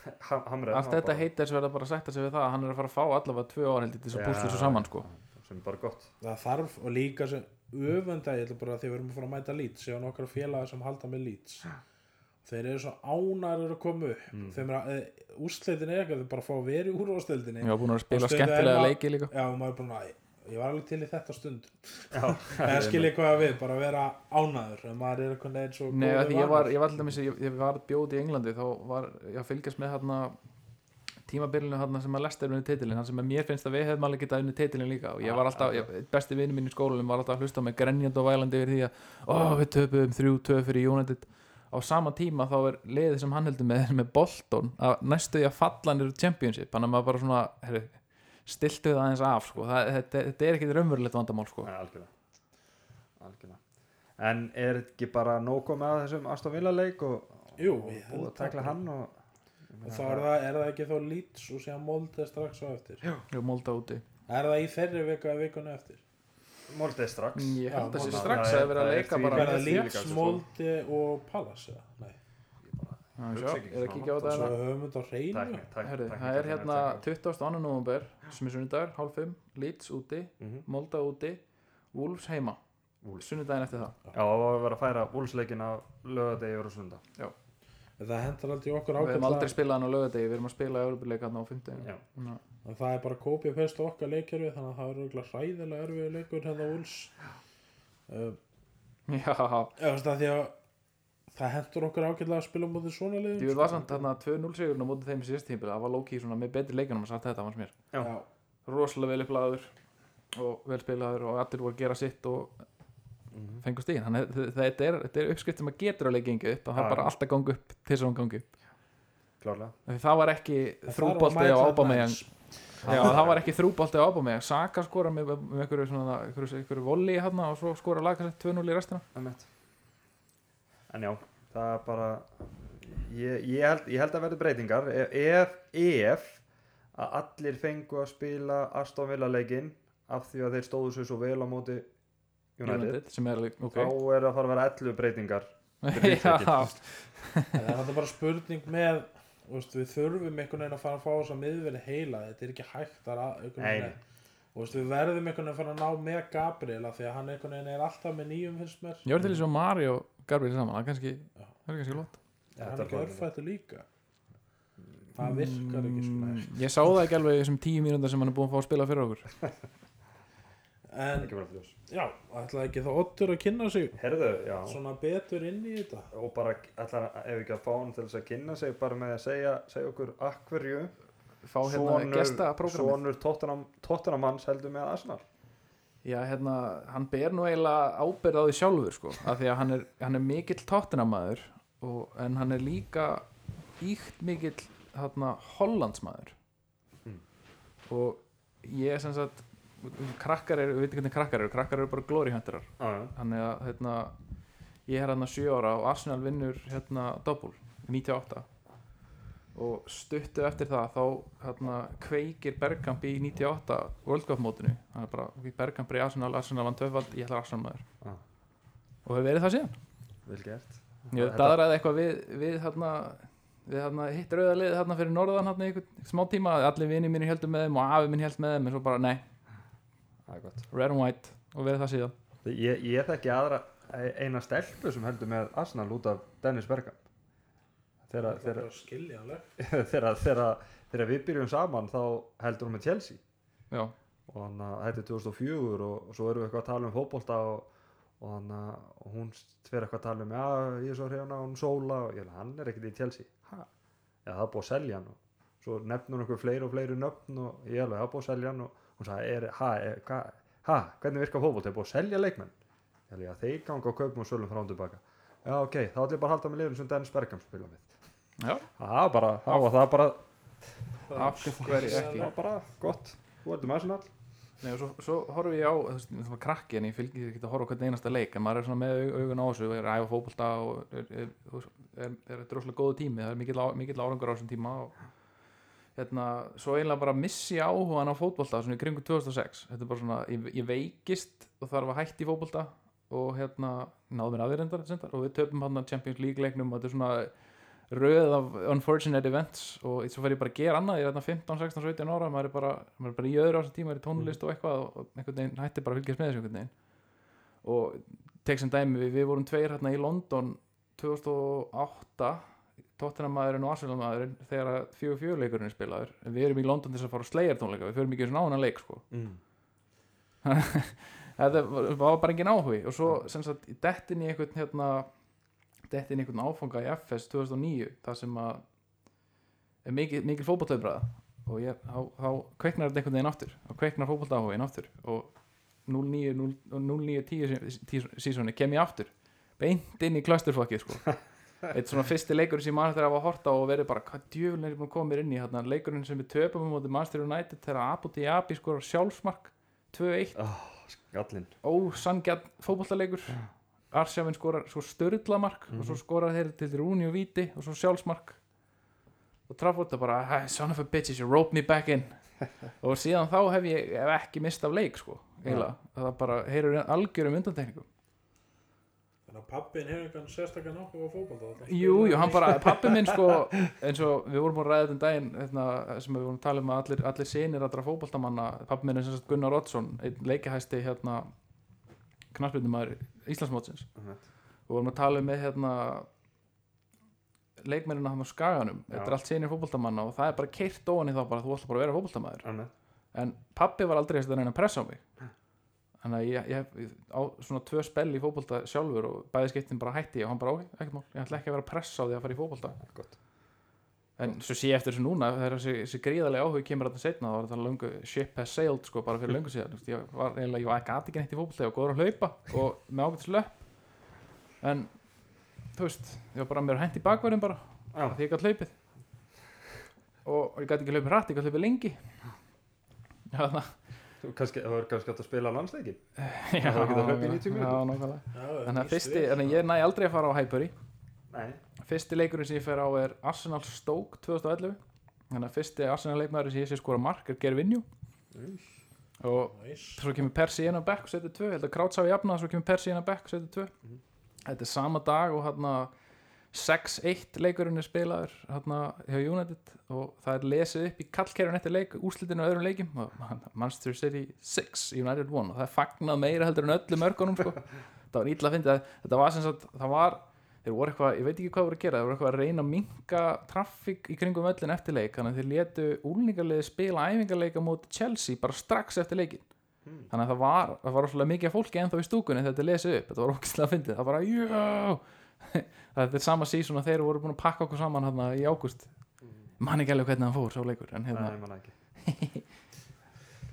em, ham, Hamre allt þetta heitir sem verða bara að sætta sig við það að hann er að fara að fá allavega tvö ára heldur til þess að púsla þessu saman sko. sem er bara gott. Það þarf og líka sem öfunda ég ætla bara að því við erum að fara að mæta Leeds ég á nokkra félaga sem halda með Leeds. Þeir eru svo ánæður að koma upp. Mm. þeim er að, e, úrslitin er eitthvað þeir bara fá að vera í úrvastildinni já, búin að spila er skemmtilega leiki líka. Já, maður er bara, "Æ, ég var alveg til í þetta stund. Já, [laughs] eða skilja hvað við, bara vera ánæður en maður er eitthvað neitt svo Nei, því ég var, ég var alltaf missi, ég, ég var bjóð í Englandi þá var ég að fylgjast með hérna tímabilinu hérna sem að lesta er unnið titilin hann sem að mér finnst að við hefðum alveg getað unnið titilin líka. Og ég var alltaf, ég, besti vinnu mín í skólanum var alltaf að hlusta á mig grenjandi og vælandi yfir því að ó, við töpuðum þrjú töf fyrir United. Á sama tíma þá er liðið sem hann heldur með, með Bolton að næstu því að falla niður Championship. Þannig að maður bara svona herri, stiltu það aðeins af sko. það, þetta, þetta er ekkit raunverulegt vandamál sko. Nei, algjörlega algjörlega en er ekki bara nóg komið að þessum Aston Villa leik og, Jú, og að tekla það. hann og, og þá er það, er það ekki þá Leeds og síðan Molde strax á eftir Jú, Molda úti er það í þeirri viku að vikunni eftir Moldið strax ég held að sé Molde. strax Það að er- vera að það leika bara það með Leeds, líka, sko. Molde og eða? nei, Já, sjá, Hugsa ekki er að kíkja á þetta hérna? það er hérna tækni. 22. november sem er sunnudagur, hálf 5 Leeds úti, Mhm. Molda úti Wolves heima, Wolves. sunnudaginn eftir það Já, og við verðum að færa úlsleikin á lögadegi yfir og sunda En það hendur aldrei okkur við hefum aldrei ágætlega spilað hann á lögadegi, við erum að spila hann á 50 Já. en það er bara kópið og pest okkar leikjörfi þannig að það er örugglega hræðilega erfið leikur hérna úls uh, Já, eða veist það því að það hendur okkur ágætlega að spila mútið svona liðum ég var samt þarna 2-0 sigurinn á móti þeim í síðast tímpil, það var lóki svona með betri leikunum að sagt þetta fannst mér, Já. Rosalega vel upplaður og vel spilaður og allir voru að gera sitt og Mhm. fengur stíðin þannig þetta er, þetta er uppskrift sem að getur að leika gengi upp að það Já, bara alltaf gangi upp til þess að hún gangi upp klárlega það var ekki þrúbolti á Nice. Já, það var ekki þrúbolti á ábamegin Saka skora með, með einhverju, einhverju, volli hérna og svo skora laga sér 2-0 í restina. En já, það er bara ég, ég, held, ég held að verði breytingar. Ef, ef, ef að allir fengu að spila Aston Villa leikinn af því að þeir stóðu sér svo vel á móti United, United sem er alveg, ok. þá er að fara að vera 11 breytingar [laughs] það er bara spurning með veist, við þurfum einhvern veginn að fara að fá þess að miðverði heila. Þetta er ekki hægt að veginn og veist, við verðum einhvern veginn að fara að ná með Gabriel af því að hann einhvern veginn er alltaf með nýjum finnst mér. Ég var til þess að Mari og Gabriel saman, það er kannski, er kannski lót er hann ekki er bara- örfættu líka. Það virkar ekki sko Mm, Ég sá það ekki alveg í þessum tíu mínúndar sem hann er búin að fá að spila fyrir okkur. [laughs] En ekki já, ætlaði ekki þá Ottur að kynna sig? Herðu, svona betur inn í þetta? Og bara ætlar ef ekki að fá hann til þess að kynna sig bara með að segja, segja okkur akverju fá hérna gesta prógramið. sonur Tottenham, Tottenham manns heldur með Arsenal. Já, hérna, hann ber nú eiginlega ábyrð á því sjálfur sko, af því að hann er, hann er mikill tóttinamaður en hann er líka íkt mikill hérna, hollandsmaður. Mm. og ég er sem sagt krakkar eru, við veitum hvernig krakkar eru krakkar eru bara glory hunterar ah, þannig að hérna, ég er hérna 7 ára og Arsenal vinnur hérna double 98 og stuttu eftir það þá hérna, kveikir Bergkamp í 98 World Cup mótinu. Það er bara Bergkamp er í Arsenal, Arsenal vann töfald ég ætla Arsenal maður. Ah. og hefur verið það síðan? Vel gert. Ég Þetta- daðraði eitthvað við, við hérna við hérna hitt rauðalið hérna fyrir norðan hérna einhvern smá tíma. Allir vinið mínir heldur með þeim og afi minn held með þeim en svo bara nei, það er gott. Red and white og verið það síðan. Ég, ég þekki aðra eina stelpu sem heldur með Arsenal út af Dennis Bergkamp þegar, það er þegar, bara skiljanleg þegar, þegar, [laughs] þegar við byrjum saman þá heldur hún með Chelsea. Já, og hann að þetta er 2004 og, og svo erum við eitthvað að tala um fótbolta og, og hann að hún fyrir eitthvað að tala um já, ég er svo hrjána og hún sóla og ég, hann er ekkert í Chelsea. Ha? já, það er búið að selja hann og svo nefnur hún eitthvað fleiri og fleiri nöfn og ég alveg, það er búið að selja hann. Og hún sagði, er, ha, er, hva, ha, hvernig virkar fótbolta, er búið að selja leikmenn? Ég alveg, já, þeir ganga og kaupum og sölum frá og tilbaka já, ok, þá ætlum ég bara að halda með liðin sem Dennis Bergkamp spila með það var bara, það var það bara það var bara gott, þú heldur með Arsenal Nei, og svo, svo horfum ég á, þú veist, svona krakki en ég fylgir ekki að horfa á hvern einasta leik en maður er svona með au- augun á þessu er að æfa fótbolta og er, er, er, er, droslega góðu tími, það er mikill, á, mikill árangur á þessum tíma og hérna, svo eiginlega bara missi áhugan á fótbolta svona í kringum 2006 þetta er bara svona, ég, ég veikist og þarf að hætti í fótbolta og hérna, náðu mér aðeirendar og við töpum hann Champions League leiknum og þetta er svona röð af unfortunate events og svo fer ég bara að gera annað ég er hérna 15, 16, 17 ára maður er bara, maður er bara í öðru á þessum tíma maður er í tónlist og eitthvað og einhvern veginn hætti bara að fylgjast með þessu einhvern veginn. Og tek sem dæmi við, við vorum tveir hérna í London 2008 tóttina maðurinn og Arsenal maðurinn þegar að fjögur fjögur leikurinn er spilaður. En við erum í London til þess að fara á Slayer tónleika við förum ekki eins og náðan leik sko. Mm. [laughs] var var bara engin áhugi. Og svo dettin í einhvern áfanga í FS 2009 þar sem að er mikil, mikil fótbolltöfbræða og ég, þá, þá kveiknar þetta einhvern veginn aftur. Og kveiknar fótbolltáhugin aftur. Og 09-10 sísoni kem ég aftur. Beint inn í klasturfokkið sko. [laughs] Eitt svona fyrsti leikur sem mann eftir að hafa hort á og verið bara hvað djöfulinn er ég búin að koma mér inn í hérna, leikurinn sem við töpum um móti Manchester United þegar Abu Dhabi skor sjálfsmark 2-1 Gallinn ósangjarn fótbollaleikur Arsjafinn skorar svo störðlamark og svo skorar þeir til Rúni og Víti og svo sjálfsmark. Og Trafford er bara "Hey, son of a bitches you rope me back in. [laughs] Og síðan þá hef ég hef ekki mist af leik sko eiginlega, það bara heyrur algjörum undantekningum. Þannig að pappin hefur einhvern sérstaklega nokkuð á fótbolta Jú, jú, hann bara, pappi minn sko eins og við vorum búin að ræða þetta um daginn hérna, sem við vorum að tala um að allir, allir sinir allra fótboltamanna, pappi minn er sem sagt Gunnar Oddsson, einn leikahæsti hérna knarsbyrnumæður Íslandsmótsins. Einmitt. og vorum að tala með hérna leikmennina hann á skaganum. Þetta er allt sinir fótboltamanna og það er bara keirt ofan í þá bara þú ætla bara að vera fótboltamæður Anna. en pappi var aldrei að reyna að pressa á mig. Þannig að ég, ég, ég á svona tvö spell í fótbolta sjálfur og bæði skiptin bara hætti og hann bara ok, ekkert mál, ég ætla ekki að vera að pressa á því að fara í fótbolta. Gott. En svo sé ég eftir þessu núna þegar þessi, þessi gríðarlega áhug kemur þetta setna þá var þetta löngu ship has sailed sko bara fyrir löngu síðan. Ég var eiginlega, ég var ekki aðeins ekki neitt í ég var góður að hlaupa og með ágætis löp en þú veist, ég var bara mér hent í bakverðin bara Já. af því ég gæti hlaupið. Og ég gæti ekki hlaupið hratt, ég gæti hlaupið lengi. Já, það Þú kannski, það var kannski hægt að spila landsleikin já, Það var ekki að hlaupa í 90 mínútur. að þannig að ég næ aldrei að fara á Highbury Nei fyrsti leikurinn sem ég fer á er Arsenal Stoke 2011 þannig að fyrsti Arsenal leikmaður sem ég sé skora mark er Gervinju og Næs. svo kemur Persi inn á bekk og setur tvö, ég held að Krauts hafi jafnað svo kemur Persi inn á bekk og setur tvö Mhm. þetta er sama dag og hérna 6-1 leikurinn er spilaður hérna hjá United og það er lesið upp í kallkerfin eftir leik úrslitinu og öðrum leikim og Manchester City 6 United 1 og það er fagnað meira heldur en öllu mörgunum sko. [laughs] það var ítla að fyndi þetta var sem sagt, það var þeir voru eitthvað, ég veit ekki hvað voru að gera þeir voru eitthvað að reyna að minka traffík í kringum öllin eftir leik, þannig að þeir letu úlningarliði spila æfingarleika móti Chelsea bara strax eftir leikin Hmm. þannig að það var, það var rosalega mikið fólki ennþá í stúkunni þegar þetta lesið upp, þetta var ógæslega að fyndið. Það var bara, já [laughs] þetta er sama sísón að þeir voru búin að pakka okkur saman hérna í ágúst. Man ekki alveg hvernig hann fór, sá leikur en hérna, Nei,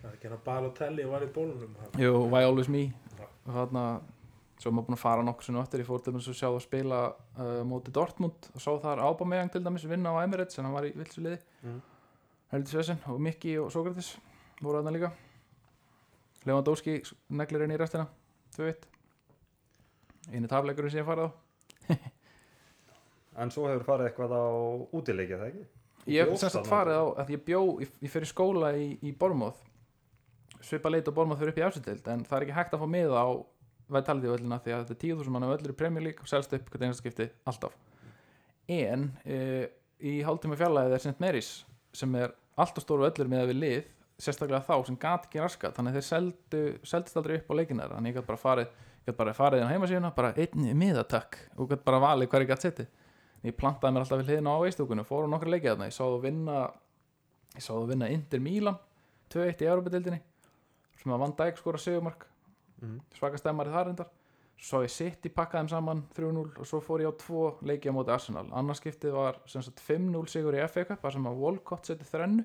Það er ekki hann að Balotelli var í bólunum jú, Why Always Me? Og þarna, svo er maður búin að fara nokkuð sinni eftir, ég fór til þess að sjá það spila uh, móti Dortmund og sá þar Ábameyang til dæmis vinna á Emirates en hann var í vilsuliði Mhm. heldur Svesen og Mikki og Sókratis voru þarna líka. Lewandowski neglir henni í restina 2-1 einu tafleikurinn sem ég farið á. En svo hefur farið eitthvað á útileikið, það ekki? ég hef semst að farið á að ég bjó, ég, ég fyrir skóla í, í Bormóð svipa leit og Bormóð fyrir upp í afsutild en það er ekki hægt að fá miða á Vitality völlina því að þetta er 10.000 manna völlur í Premier League og selst upp hvert einasta skipti alltaf. En e, í hálftíma fjarlæðið er St. Mary's sem er alltaf stóru völlur með að við lið sérstaklega þá sem gat ekki raskat þannig þeir seldu, seldist aldrei upp á leikinar þannig ég gæti bara farið ég gæti bara farið inn á heimasíðuna bara einn miðatakk og gæti bara valið hver ég gæti setið. Ég plantaði mér alltaf við hliðina á veistúkunum fór á nokkra leikið þarna, ég sá þú vinna ég sá þú vinna Inter Milan 2-1 í Európa-dildinni sem að Van Dijk skora segumark Mhm. svaka stemmari þar reyndar svo ég City pakka þeim saman 3-0 og svo fór ég á tvo leiki á móti Arsenal annars skiptið var sem sagt 5-0 sigur í FA Cup þar sem að Walcott seti þrennu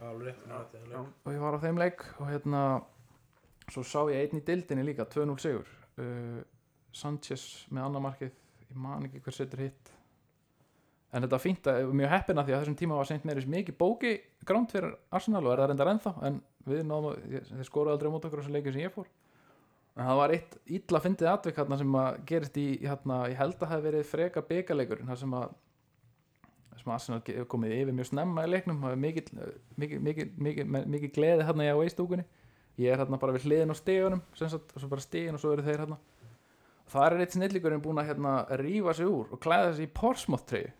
Alveg. Já. og ég var á þeim leik og hérna svo sá ég einn í dildinni líka 2-0 sigur uh, Sanchez með annar markið ég man ekki hver setur hitt en þetta fínt að mjög heppina því að þessum tíma var seint meirins mikið bóki gránt fyrir Arsenal og er það reyndar ennþá en við náðum, þeir skoru aldrei á mót okkur á þessu leikið sem ég fór en það var eitt illa fyndið atvik hérna sem að gerist í hérna, ég held að það hef verið freka byggaleikur þar sem að sem Arsenal komið yfir mjög snemma í leiknum það er mikil, mikil gleði hérna í veistúkunni ég er hérna bara við hliðin á stegunum sagt, og svo bara stegin og svo eru þeir hérna það er eitt snillíkurinn búin að hérna rífa sig úr og klæða sig í Portsmouth treyju.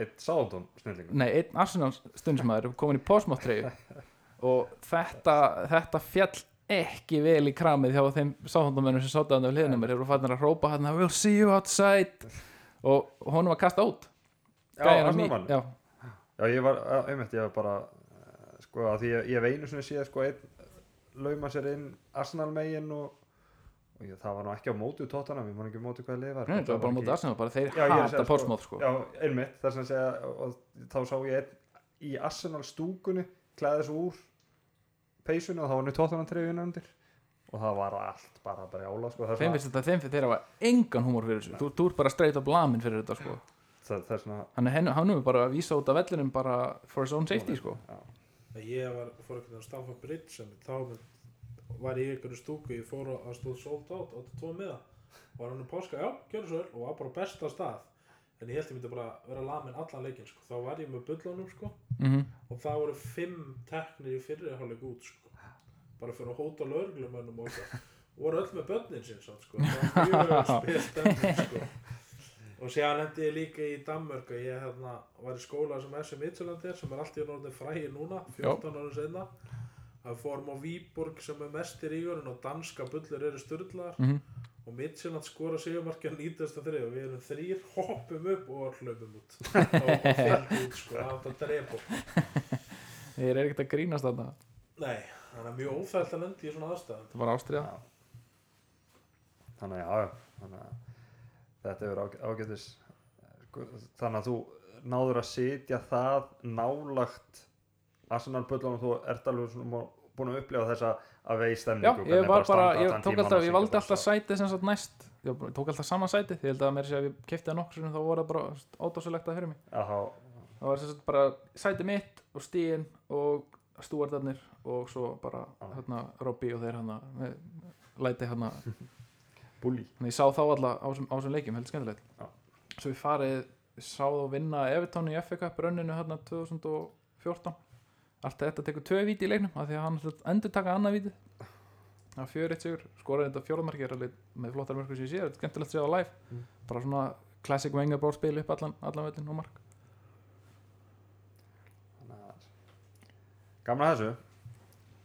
Eitt sáðun snillingur nei, einn Arsenal stundismæður komin í Portsmouth treyju. [laughs] Og þetta, þetta fjall ekki vel í kramið hjá þeim sáhundamönnum sem sáttaðan af hliðinum mér. Hefur fannir að hrópa hérna we'll see you outside. Og honum var kasta út. Já, á Arsenal mí- mann já, Já, ég var, einmitt, ég var bara eh, sko, að því ég, ég hef einu sinni séð sko einn lauma sér inn Arsenal megin og, og ég, það var nú ekki á móti tóttanum, ég man ekki á móti hvað lið var Nei, það var bara mútið Arsenal, bara þeir Já, hata Portsmouth sko. Já, einmitt, þess að segja og, þá sá ég einn í Arsenal stúkunni klæði svo úr peysunni og þá var nú tóttanum treyjun undir. Og það var allt bara bara jála sko, það er þeim finnst þetta, þeim finnst þeir hafa engan húmor fyrir þessu, þú, þú ert bara straight up lamin fyrir þetta sko, það, það er svona hann er hann er bara að vísa út af vellinum bara for his own safety sko. já, Ég var, fór ekkert á Stamford Bridge sem þá var ég í einhverju stúku ég fór að stóð sold out áttu tvo miða. Var hann um páska, já, gjörðu svo vel og var bara besta stað en ég held ég myndi bara vera lamin allan leikinn sko. þá var ég með bullunum sko mm og það voru fimm teknir í fyrri hálfleik út sko. bara fyrir að hóta lögreglumönnum og og voru öll með börnin sín samt, sko. það var mjög spilt stemning sko. og síðan hendi ég líka í Danmörk að ég hérna, var í skóla sem SM Midtjylland er sem er allt í norðin fræði núna 14 árum senna það fórum á Víborg sem er mest í rígurinn og danska bullur eru styrlaðar -hmm. Og Midtjylland skora sigumarki á 93 og við erum þrýr hoppum upp og hlaupum út. Og, og fjallt út sko, það átt að drepa þeir eru ekkert að grínast þarna. Nei, þannig að mjög óþægt að lendi í svona aðstæðum. Það var ástriða þannig að að þetta er ágæ, ágætis sko, þannig að þú náður að sitja það nálagt Arsenal bullunum þú ert alveg svona búin að upplifa þessa að vegi já, stemningu ég var bara, ég tók alltaf, ég valdi alltaf sætið sem sagt næst. Ég tók alltaf sama sætið, ég held að mér sé að ég kefti það nokkur þá voru það bara ódásulegt að fyrir mig. Það var sem sagt bara sætið mitt og stíin og stúardarnir og svo bara Já. hérna Robby og þeir hérna læti hérna. [laughs] Þannig ég sá þá alla á þessum- leikjum heldur skemmtilegt. Já. svo ég farið sá þá vinna Evertón í FA Cup rönninu hérna 2014 allt þetta tekur tvö víti í leiknum af því að hann endur taka annað víti það er fjör eitt sigur skoraði þetta fjóramarki er alveg með flottar mörgur sem ég sé þetta er skemmtilegt að segja á live. Mm. bara svona classic Wenger ból spil upp allan, allan völlin og mark. Að þessu.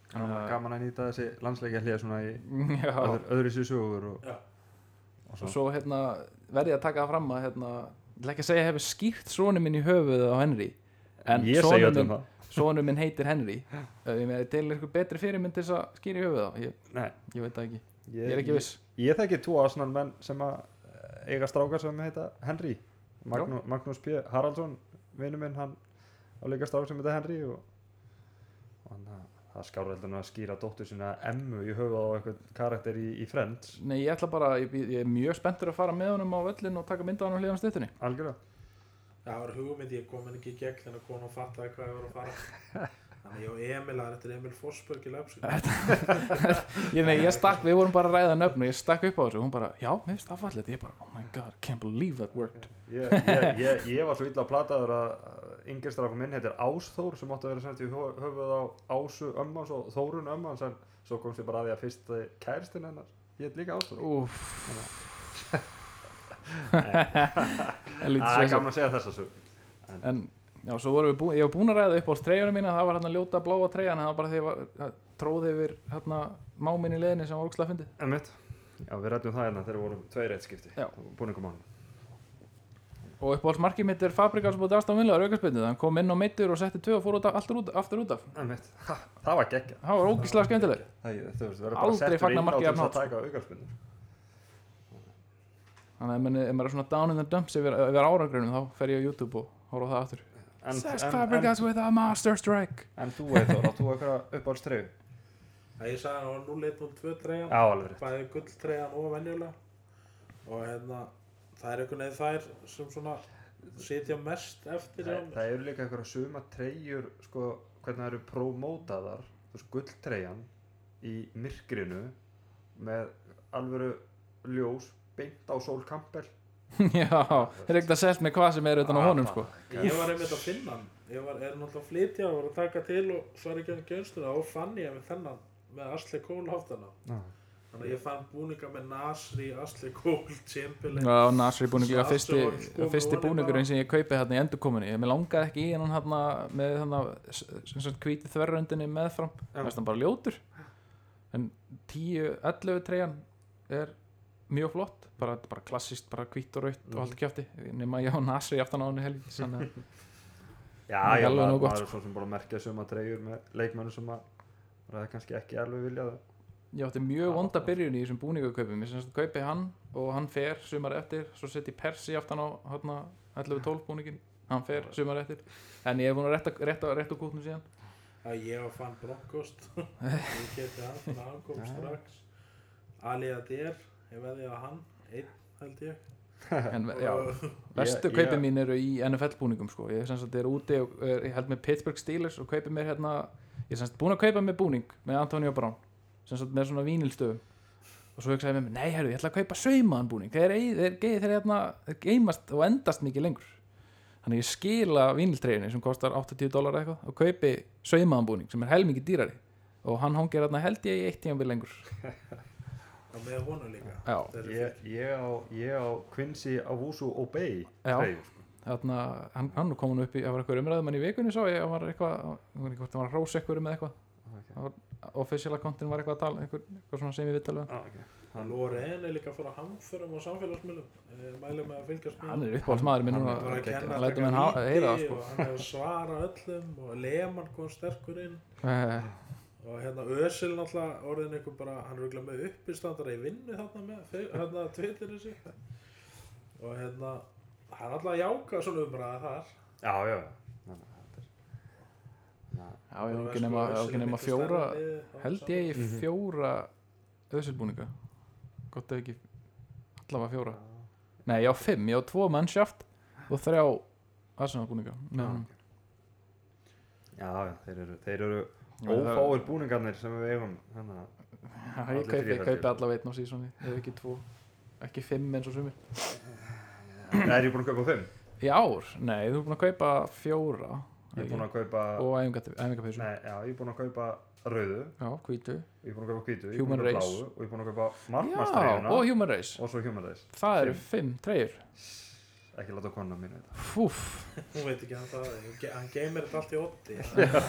Þannig Gaman, að- gaman að nýta þessi landsleikja hlýja svona í [laughs] öðru, öðru sér sögur og, Já. og og svo. svo hérna verði ég að taka það fram að hérna, ekki að segja að hefur skýrt sónu minn í höfuð á Henry en Ég sonur öllum minn, það sónu minn heitir Henry. Ég með til eitthvað betri fyrirmynd til þess að skýra í höfuð á ég, Nei, ég veit það ekki, ég, ég er ekki viss. Ég, ég þekki tvo Arsenal menn sem að eh, eiga strákar sem heita Henry. Magnú, Magnús P. Haraldsson vinnu minn, hann á líka strák sem heita Henry og, og hann að það skára heldur hann að skýra dóttur sína emmu í höfuð á eitthvað karakter í, í Friends. Nei, ég ætla bara, ég, ég er mjög spenntur að fara með honum á völlin og taka mynda á hann og hlýðan stuttunni algjörlega Það var hugmynd, ég kom henni ekki í gegn þannig að kona og fattaði hvað ég var að fara. [laughs] Þannig ég og Emil, það er eftir Emil Forsberg í Leipzig [laughs] ég, nei, ég stakk, við vorum bara að ræða nöfn og ég stakk upp á þessu og hún bara, já, mér finnst það fallið ég bara, oh my god, can't believe that worked ég, ég, ég, ég var svo illa að plataður að yngirstrákum minn heitir Ásþór sem átti að vera sendt í hö- höfuð á Ásu ömmans og Þórun ömmans en svo komst ég bara að því að fyrst kæristinn hennar ég heit líka Ásþór það En er svo gaman að segja þessa sög En já, svo vorum við búin, ég var búin að ræða upp á treyjunum mína, það var hérna ljóta bláa treyjan, það var bara því að ég tróði yfir hérna máminn í leðinni sem var ógslag fyndið. en mitt já við rættum það hérna þegar við vorum tveir eitt skipti Já. búin ykkur mánu Og uppáhaldsmarkið mitt er Fabrikas búið Aston Villa aukarspynnið, hann kom inn á meittur og setti tvö og fór út af, aftur, út, aftur út af. en mitt ha, það var geggja Það var ógislega skemmtileg. Aldrei settur fagna inn á marki til jafn þess að hátt. taka aukarspinnur Þannig að ef maður er svona down in the dumps yfir, yfir áragrunum þá fer ég á YouTube og horfa á það aftur. en, Sex en, en, Fabregas with a master strike. en þú veit þá, þú eitthvað uppáhaldstreyju Það ég sagði að það var 0-1-0-2 treyjan já alveg rétt. Bæði gulltreyjan og venjulega Og hérna, það er einhvern veginn þær sem svona sitja mest eftir hjá það, eru líka eitthvað suma treyjur sko, hvernig það eru prómótaðar þú veist, gulltreyjan í myrkrinu með alvöru ljós beint á Sól Campbell. [laughs] Já, þeir eru ekkert að selja mig hvað sem er utan á honum, sko. Ég var einmitt að finna hann. Ég var, er náttúrulega að flytja og var að taka til og svara ekki hann gjönstuna og fann ég með þennan með Asli Kól háttana. Já. Þannig að ég fann búninga með Nasri, Asli Kól, Chamberlain. Já, Nasri Svo allt fyrsti, fyrsti búningurinn sem ég kaupi hérna í endurkominni ég með langaði ekki í hann hérna með sem sagt hvíti þverröndinni meðfram. Það er bara ljótur. En 10-11 treyjan er mjög flott bara, bara klassist, bara hvít og raut Mm. og allt kjátti nema ég á Nasri aftan á henni helgi [laughs] þannig að Já, Það er já, alveg nóg gott, maður er svo sem bara að merkja suma treyjur með leikmönnum sem að það er kannski ekki alveg viljað. Ég átti mjög vonda byrjun í þessum búningaköpum. Ég sem sagt kaupi hann og hann fer sumar eftir, svo setji Persi aftan á hérna 11-12 búningin hann fer sumar eftir. En ég er búin að rétta, rétta, rétta úr kútnum síðan. [laughs] Að ég var fann Bronkost ég geti hann, að hann kom Já. strax. Ali Adir ég veði að hann, einn held ég. [laughs] En já, Vestu kaupið ég- mín eru í NFL búningum sko. ég sem sagt er úti og er, ég held með Pittsburgh Steelers og kaupið mér hérna ég er sem sagt búin að kaupa mér búning með Antonio Brown sem sagt með svona vínilstöðum og svo hugsaði ég með mér, nei herru, ég ætla að kaupa saumaðan búning. Þeir, þeir, þeir, þeir, þeir, hérna, þeir geimast og endast mikið lengur. Þannig ég skila víniltreyjunni sem kostar 80 dólar eitthvað og kaupi saumaðan búning sem er helmingi dýrari. Og hann hangir hérna held ég í eitt tíma lengur [laughs] og með honum líka. Já, ég, ég, á, ég á Quincy Awusu Obey Já. treyjur þarna, hann, hann kom hann upp í, það var eitthvað umræðum hann í vikunni svo, ég var eitthvað, ég var eitthvað, það var rósa eitthvað með eitthvað. Okay. official accountin var eitthvað að tala eitthvað, eitthvað svona sem ég viðtalið ah, okay. hann, Loren er líka að fara hamförum á samfélagsmiðlum. Mæli með að fylgjast með hann er uppáhaldsmaður minn Hann núna. er að hann það sko. hann svara öllum og Lehmann kom sterkur inn. Eh, og hérna Ösil náttúrulega orðin einhver bara, hann er auðvitað með uppistandara í vinnu þarna með, hérna Twitterið sig og hérna hann er alltaf að jáka svona umræða þar. Já, já, já. Er- já, ég hef ekki nema fjóra held ég í Mhm. fjóra öðsilbúninga gott ef ekki allavega fjóra. Nei, ég á fimm, ég á tvo mannschaft og þrjá aðsennabúninga með Já. já, já, þeir eru, þeir eru Já, ófáir búningarnir sem við eigum þannig að ég kaupi, ég kaupi allavega einn á sísoni ef ekki tvo, ekki fimm eins og sumir. Er ég búin að kaupa fimm? í ár, nei, þú er búin að kaupa fjóra. Ég er búinn að kaupa og æfingapeysu. Já, ég er búinn að kaupa rauðu. Já, hvítu. Ég er búinn að kaupa hvítu Ég er Human búinn að kaupa Race. bláu Og ég er búinn að kaupa já, markmannstreyjuna og Human Race. Og svo Human Race. Það eru fimm treyjur Ekki láta konna mín veit fúf, Hún veit ekki hann það Ge- Hann geymir þetta allt í otti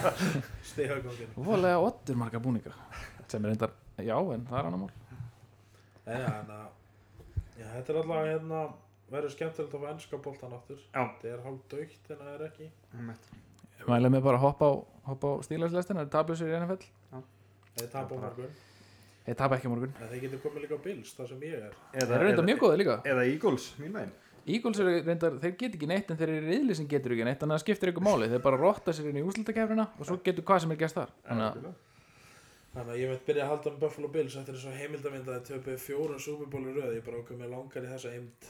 [laughs] Stíhagangin voðalega ottur marga búninga sem er reyndar, já, en það er annar mál. Já, en að Já, þetta er alltaf hérna verður skemmtilegt að fá ennska boltan aftur. Já. Þetta er hálf dögt en það er ekki. Mæla mig bara að hoppa á, hoppa á stílarslestin það er tablusir í NFL Þeir tapa á bara- morgun. Ég tapa ekki á morgun. En þeir getur komið líka á Bills, það sem ég er. Það er reyndar mjög góðið líka. Eða Eagles, mín megin Eagles eru reyndar, þeir get ekki neitt en þeir eru riðli sem getur ekki neitt þannig að það skiptir ykkur máli. Þeir bara rotta sér inn í úslutakefrina og svo getur hvað sem er gæst þar. Þannig að Þannig að ég veit byrja að halda um Buffalo Bills Þetta er svo heimildamind að þeir töpuð fjórun súbibóli röð Ég bara okkur með langar í þessa heimt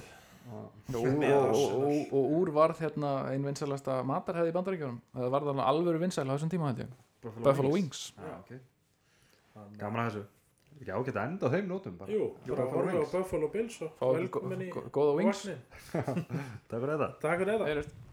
og, og, og, og, og úr varð hérna ein vinsalasta matarhæði í bandaríkjónum það varð alveg alvöru vinsæl á þessum tíma ég. Buffalo Wings. Já, ok. Gaman að þessu Ekki ágætt að enda á þeim nótum bara. Jú, bara horfa á. Buffalo Bills og Fá velkomin í gó- góða wings. [laughs] Takk fyrir þetta